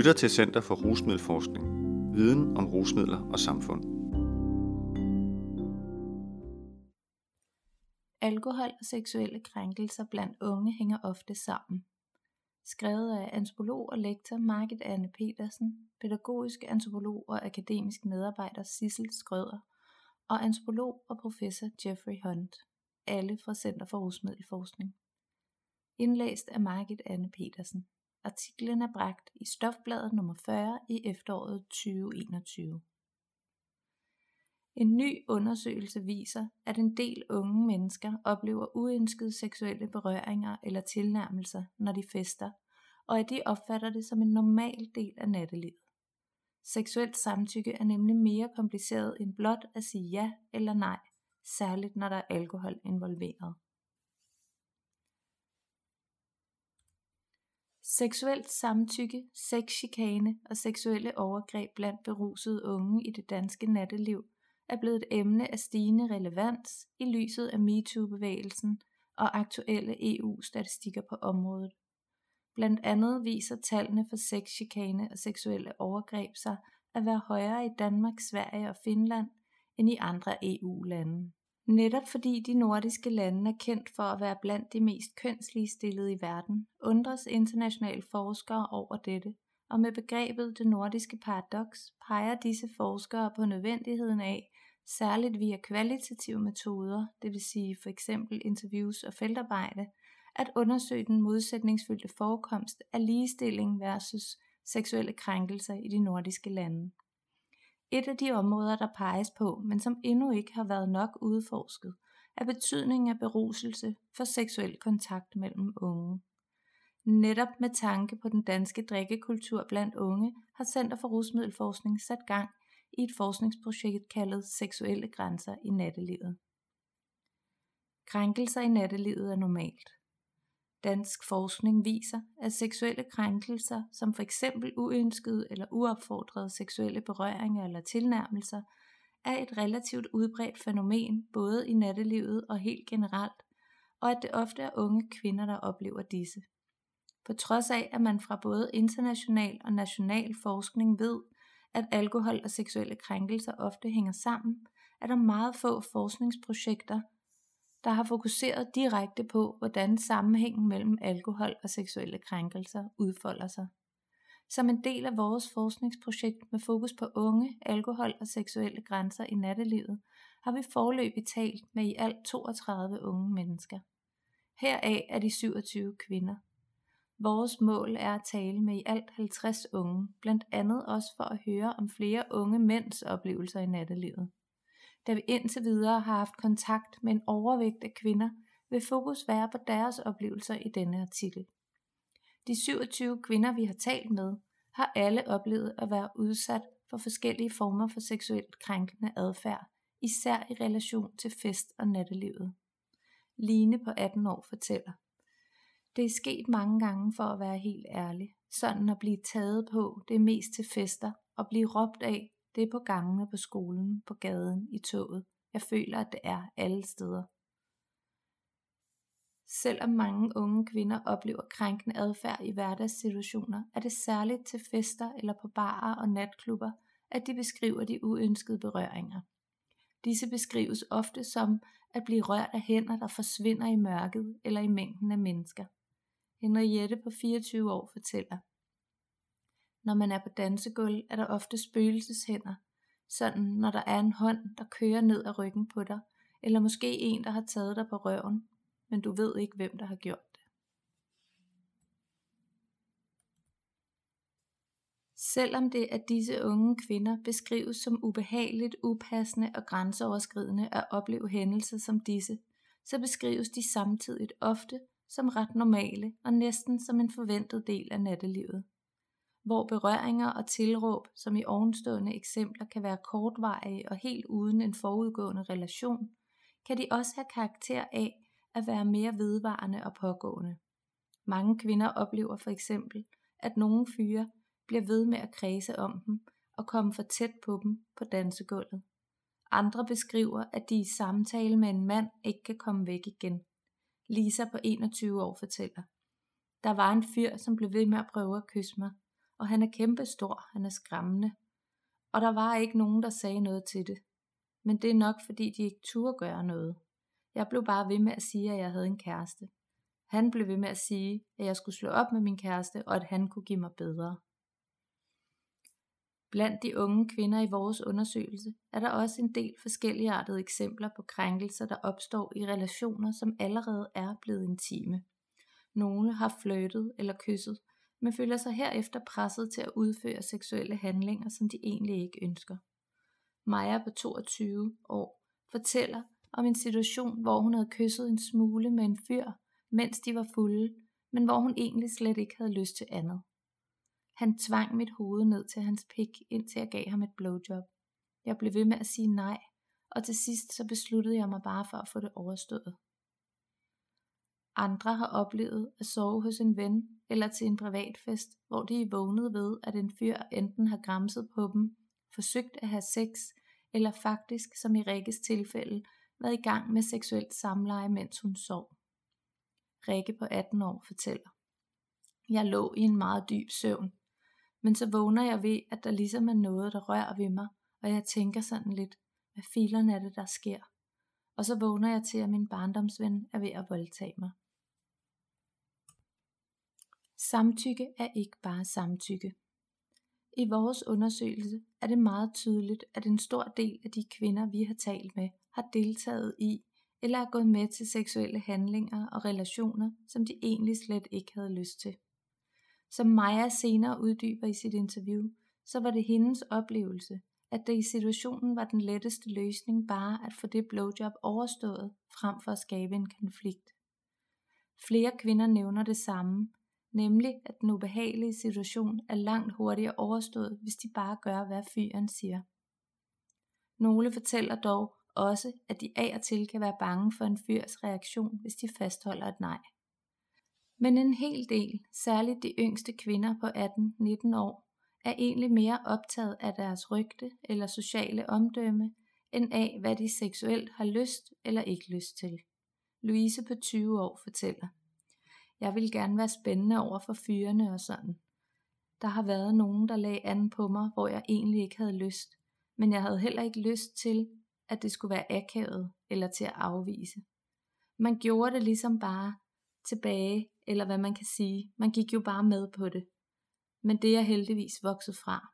lytter til Center for Rusmiddelforskning. Viden om rusmidler og samfund. Alkohol og seksuelle krænkelser blandt unge hænger ofte sammen. Skrevet af antropolog og lektor Margit Anne Petersen, pædagogisk antropolog og akademisk medarbejder Sissel Skrøder og antropolog og professor Jeffrey Hunt, alle fra Center for Rusmiddelforskning. Indlæst af Margit Anne Petersen. Artiklen er bragt i Stofbladet nummer 40 i efteråret 2021. En ny undersøgelse viser, at en del unge mennesker oplever uønskede seksuelle berøringer eller tilnærmelser, når de fester, og at de opfatter det som en normal del af nattelivet. Seksuelt samtykke er nemlig mere kompliceret end blot at sige ja eller nej, særligt når der er alkohol involveret. Seksuelt samtykke, sexchikane og seksuelle overgreb blandt berusede unge i det danske natteliv er blevet et emne af stigende relevans i lyset af MeToo-bevægelsen og aktuelle EU-statistikker på området. Blandt andet viser tallene for sexchikane og seksuelle overgreb sig at være højere i Danmark, Sverige og Finland end i andre EU-lande. Netop fordi de nordiske lande er kendt for at være blandt de mest kønsligestillede i verden, undres internationale forskere over dette, og med begrebet det nordiske paradoks peger disse forskere på nødvendigheden af, særligt via kvalitative metoder, det vil sige for eksempel interviews og feltarbejde, at undersøge den modsætningsfyldte forekomst af ligestilling versus seksuelle krænkelser i de nordiske lande. Et af de områder, der peges på, men som endnu ikke har været nok udforsket, er betydningen af beruselse for seksuel kontakt mellem unge. Netop med tanke på den danske drikkekultur blandt unge, har Center for Rusmiddelforskning sat gang i et forskningsprojekt kaldet Seksuelle grænser i nattelivet. Krænkelser i nattelivet er normalt. Dansk forskning viser, at seksuelle krænkelser, som for eksempel uønskede eller uopfordrede seksuelle berøringer eller tilnærmelser, er et relativt udbredt fænomen både i nattelivet og helt generelt, og at det ofte er unge kvinder, der oplever disse. På trods af, at man fra både international og national forskning ved, at alkohol og seksuelle krænkelser ofte hænger sammen, er der meget få forskningsprojekter, der har fokuseret direkte på, hvordan sammenhængen mellem alkohol og seksuelle krænkelser udfolder sig. Som en del af vores forskningsprojekt med fokus på unge, alkohol og seksuelle grænser i nattelivet, har vi forløbig talt med i alt 32 unge mennesker. Heraf er de 27 kvinder. Vores mål er at tale med i alt 50 unge, blandt andet også for at høre om flere unge mænds oplevelser i nattelivet da vi indtil videre har haft kontakt med en overvægt af kvinder, vil fokus være på deres oplevelser i denne artikel. De 27 kvinder, vi har talt med, har alle oplevet at være udsat for forskellige former for seksuelt krænkende adfærd, især i relation til fest- og nattelivet. Line på 18 år fortæller. Det er sket mange gange for at være helt ærlig. Sådan at blive taget på, det er mest til fester, og blive råbt af, det er på gangene på skolen, på gaden, i toget. Jeg føler, at det er alle steder. Selvom mange unge kvinder oplever krænkende adfærd i hverdagssituationer, er det særligt til fester eller på barer og natklubber, at de beskriver de uønskede berøringer. Disse beskrives ofte som at blive rørt af hænder, der forsvinder i mørket eller i mængden af mennesker. Henriette på 24 år fortæller. Når man er på dansegulv, er der ofte spøgelseshænder, sådan når der er en hånd, der kører ned ad ryggen på dig, eller måske en, der har taget dig på røven, men du ved ikke, hvem der har gjort det. Selvom det af disse unge kvinder beskrives som ubehageligt, upassende og grænseoverskridende at opleve hændelser som disse, så beskrives de samtidig ofte som ret normale og næsten som en forventet del af nattelivet hvor berøringer og tilråb, som i ovenstående eksempler kan være kortvarige og helt uden en forudgående relation, kan de også have karakter af at være mere vedvarende og pågående. Mange kvinder oplever for eksempel, at nogle fyre bliver ved med at kredse om dem og komme for tæt på dem på dansegulvet. Andre beskriver, at de i samtale med en mand ikke kan komme væk igen. Lisa på 21 år fortæller. Der var en fyr, som blev ved med at prøve at kysse mig, og han er kæmpestor, han er skræmmende. Og der var ikke nogen, der sagde noget til det. Men det er nok, fordi de ikke turde gøre noget. Jeg blev bare ved med at sige, at jeg havde en kæreste. Han blev ved med at sige, at jeg skulle slå op med min kæreste, og at han kunne give mig bedre. Blandt de unge kvinder i vores undersøgelse er der også en del forskelligartede eksempler på krænkelser, der opstår i relationer, som allerede er blevet intime. Nogle har flirtet eller kysset, men føler sig herefter presset til at udføre seksuelle handlinger, som de egentlig ikke ønsker. Maja på 22 år fortæller om en situation, hvor hun havde kysset en smule med en fyr, mens de var fulde, men hvor hun egentlig slet ikke havde lyst til andet. Han tvang mit hoved ned til hans pik, indtil jeg gav ham et blowjob. Jeg blev ved med at sige nej, og til sidst så besluttede jeg mig bare for at få det overstået. Andre har oplevet at sove hos en ven eller til en privatfest, hvor de er vågnet ved, at en fyr enten har græmset på dem, forsøgt at have sex, eller faktisk, som i Rikkes tilfælde, været i gang med seksuelt samleje, mens hun sov. Rikke på 18 år fortæller. Jeg lå i en meget dyb søvn, men så vågner jeg ved, at der ligesom er noget, der rører ved mig, og jeg tænker sådan lidt, hvad filerne er det, der sker? Og så vågner jeg til, at min barndomsven er ved at voldtage mig. Samtykke er ikke bare samtykke. I vores undersøgelse er det meget tydeligt, at en stor del af de kvinder, vi har talt med, har deltaget i eller er gået med til seksuelle handlinger og relationer, som de egentlig slet ikke havde lyst til. Som Maja senere uddyber i sit interview, så var det hendes oplevelse, at det i situationen var den letteste løsning bare at få det blowjob overstået, frem for at skabe en konflikt. Flere kvinder nævner det samme, nemlig at den ubehagelige situation er langt hurtigere overstået, hvis de bare gør, hvad fyren siger. Nogle fortæller dog også, at de af og til kan være bange for en fyrs reaktion, hvis de fastholder et nej. Men en hel del, særligt de yngste kvinder på 18-19 år, er egentlig mere optaget af deres rygte eller sociale omdømme, end af, hvad de seksuelt har lyst eller ikke lyst til. Louise på 20 år fortæller. Jeg vil gerne være spændende over for fyrene og sådan. Der har været nogen, der lagde an på mig, hvor jeg egentlig ikke havde lyst, men jeg havde heller ikke lyst til, at det skulle være akavet eller til at afvise. Man gjorde det ligesom bare tilbage, eller hvad man kan sige. Man gik jo bare med på det. Men det er heldigvis vokset fra.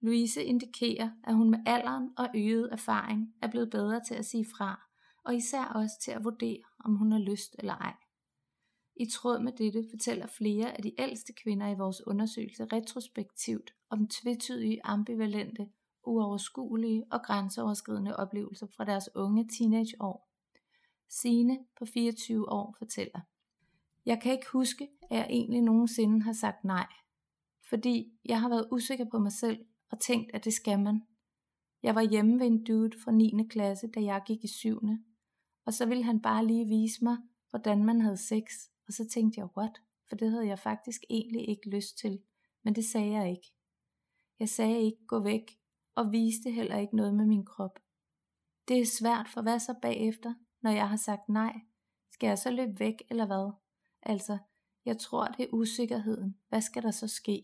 Louise indikerer, at hun med alderen og øget erfaring er blevet bedre til at sige fra, og især også til at vurdere, om hun har lyst eller ej. I tråd med dette fortæller flere af de ældste kvinder i vores undersøgelse retrospektivt om tvetydige, ambivalente, uoverskuelige og grænseoverskridende oplevelser fra deres unge teenageår. Sine på 24 år fortæller. Jeg kan ikke huske, at jeg egentlig nogensinde har sagt nej, fordi jeg har været usikker på mig selv og tænkt, at det skal man. Jeg var hjemme ved en dude fra 9. klasse, da jeg gik i 7. Og så ville han bare lige vise mig, hvordan man havde sex, og så tænkte jeg, what? For det havde jeg faktisk egentlig ikke lyst til, men det sagde jeg ikke. Jeg sagde ikke, gå væk, og viste heller ikke noget med min krop. Det er svært, for hvad så bagefter, når jeg har sagt nej? Skal jeg så løbe væk, eller hvad? Altså, jeg tror, det er usikkerheden. Hvad skal der så ske?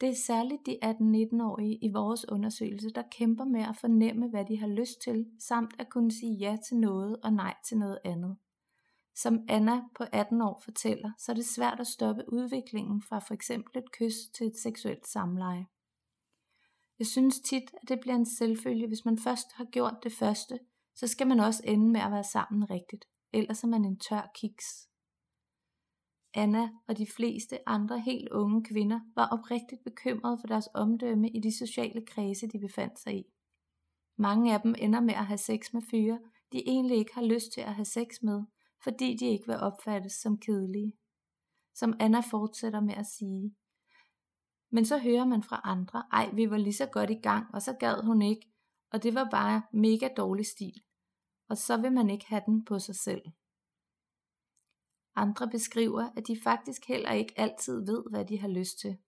Det er særligt de 18-19-årige i vores undersøgelse, der kæmper med at fornemme, hvad de har lyst til, samt at kunne sige ja til noget og nej til noget andet. Som Anna på 18 år fortæller, så er det svært at stoppe udviklingen fra for eksempel et kys til et seksuelt samleje. Jeg synes tit, at det bliver en selvfølge, hvis man først har gjort det første, så skal man også ende med at være sammen rigtigt, ellers er man en tør kiks. Anna og de fleste andre helt unge kvinder var oprigtigt bekymrede for deres omdømme i de sociale kredse, de befandt sig i. Mange af dem ender med at have sex med fyre, de egentlig ikke har lyst til at have sex med, fordi de ikke vil opfattes som kedelige. Som Anna fortsætter med at sige. Men så hører man fra andre, ej, vi var lige så godt i gang, og så gad hun ikke, og det var bare mega dårlig stil. Og så vil man ikke have den på sig selv. Andre beskriver, at de faktisk heller ikke altid ved, hvad de har lyst til.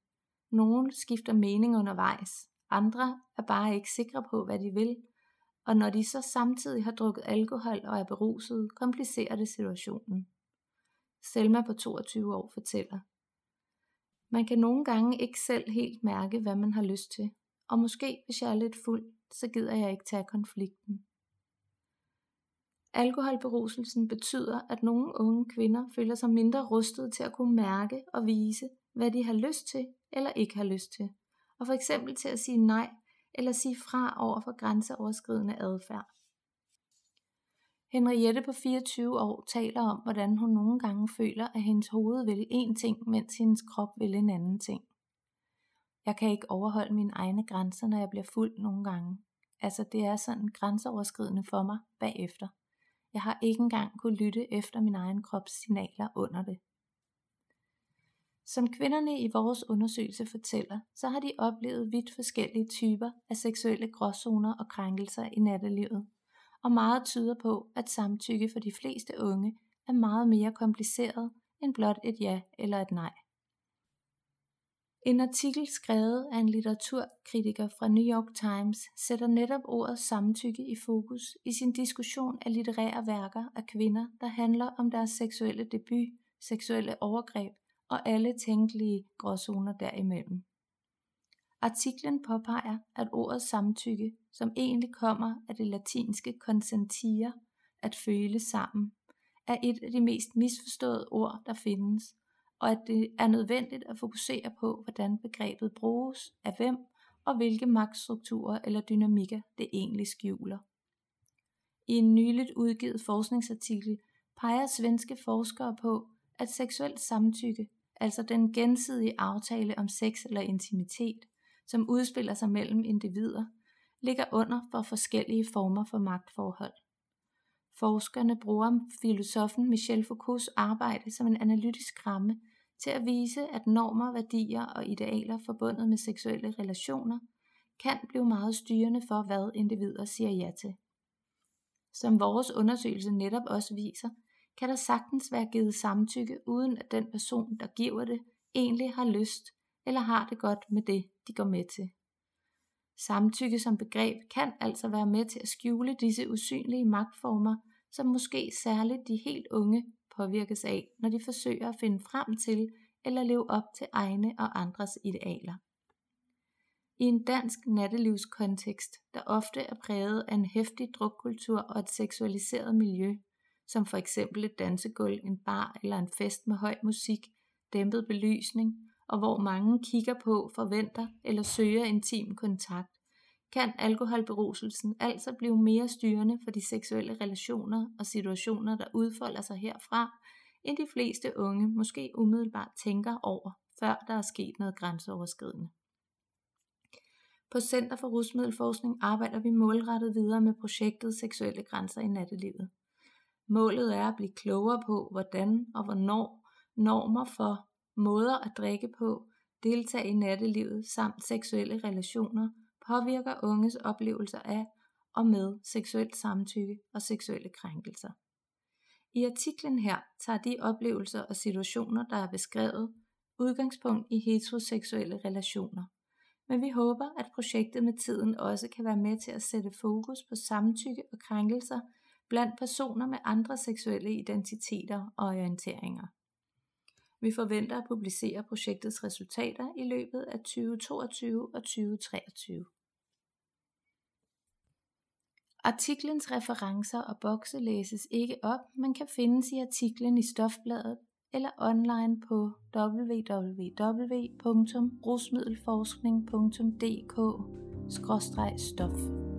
Nogle skifter mening undervejs, andre er bare ikke sikre på, hvad de vil, og når de så samtidig har drukket alkohol og er beruset, komplicerer det situationen. Selma på 22 år fortæller. Man kan nogle gange ikke selv helt mærke, hvad man har lyst til, og måske hvis jeg er lidt fuld, så gider jeg ikke tage konflikten. Alkoholberuselsen betyder, at nogle unge kvinder føler sig mindre rustet til at kunne mærke og vise, hvad de har lyst til eller ikke har lyst til, og for eksempel til at sige nej eller sige fra over for grænseoverskridende adfærd. Henriette på 24 år taler om, hvordan hun nogle gange føler, at hendes hoved vil en ting, mens hendes krop vil en anden ting. Jeg kan ikke overholde mine egne grænser, når jeg bliver fuld nogle gange. Altså det er sådan grænseoverskridende for mig bagefter. Jeg har ikke engang kunne lytte efter min egen krops signaler under det. Som kvinderne i vores undersøgelse fortæller, så har de oplevet vidt forskellige typer af seksuelle gråzoner og krænkelser i nattelivet. Og meget tyder på, at samtykke for de fleste unge er meget mere kompliceret end blot et ja eller et nej. En artikel skrevet af en litteraturkritiker fra New York Times sætter netop ordet samtykke i fokus i sin diskussion af litterære værker af kvinder, der handler om deres seksuelle debut, seksuelle overgreb og alle tænkelige gråzoner derimellem. Artiklen påpeger, at ordet samtykke, som egentlig kommer af det latinske consentire, at føle sammen, er et af de mest misforståede ord, der findes, og at det er nødvendigt at fokusere på, hvordan begrebet bruges, af hvem og hvilke magtstrukturer eller dynamikker det egentlig skjuler. I en nyligt udgivet forskningsartikel peger svenske forskere på, at seksuelt samtykke, altså den gensidige aftale om sex eller intimitet, som udspiller sig mellem individer, ligger under for forskellige former for magtforhold. Forskerne bruger filosofen Michel Foucaults arbejde som en analytisk ramme til at vise, at normer, værdier og idealer forbundet med seksuelle relationer kan blive meget styrende for, hvad individer siger ja til. Som vores undersøgelse netop også viser, kan der sagtens være givet samtykke, uden at den person, der giver det, egentlig har lyst eller har det godt med det, de går med til. Samtykke som begreb kan altså være med til at skjule disse usynlige magtformer, som måske særligt de helt unge påvirkes af, når de forsøger at finde frem til eller leve op til egne og andres idealer. I en dansk nattelivskontekst, der ofte er præget af en hæftig drukkultur og et seksualiseret miljø, som for eksempel et dansegulv, en bar eller en fest med høj musik, dæmpet belysning, og hvor mange kigger på, forventer eller søger intim kontakt, kan alkoholberuselsen altså blive mere styrende for de seksuelle relationer og situationer, der udfolder sig herfra, end de fleste unge måske umiddelbart tænker over, før der er sket noget grænseoverskridende. På Center for Rusmiddelforskning arbejder vi målrettet videre med projektet Seksuelle Grænser i Nattelivet. Målet er at blive klogere på, hvordan og hvornår normer for måder at drikke på, deltage i nattelivet samt seksuelle relationer påvirker unges oplevelser af og med seksuelt samtykke og seksuelle krænkelser. I artiklen her tager de oplevelser og situationer, der er beskrevet, udgangspunkt i heteroseksuelle relationer. Men vi håber, at projektet med tiden også kan være med til at sætte fokus på samtykke og krænkelser blandt personer med andre seksuelle identiteter og orienteringer. Vi forventer at publicere projektets resultater i løbet af 2022 og 2023. Artiklens referencer og bokse læses ikke op, men kan findes i artiklen i Stofbladet eller online på www.rusmiddelforskning.dk-stof.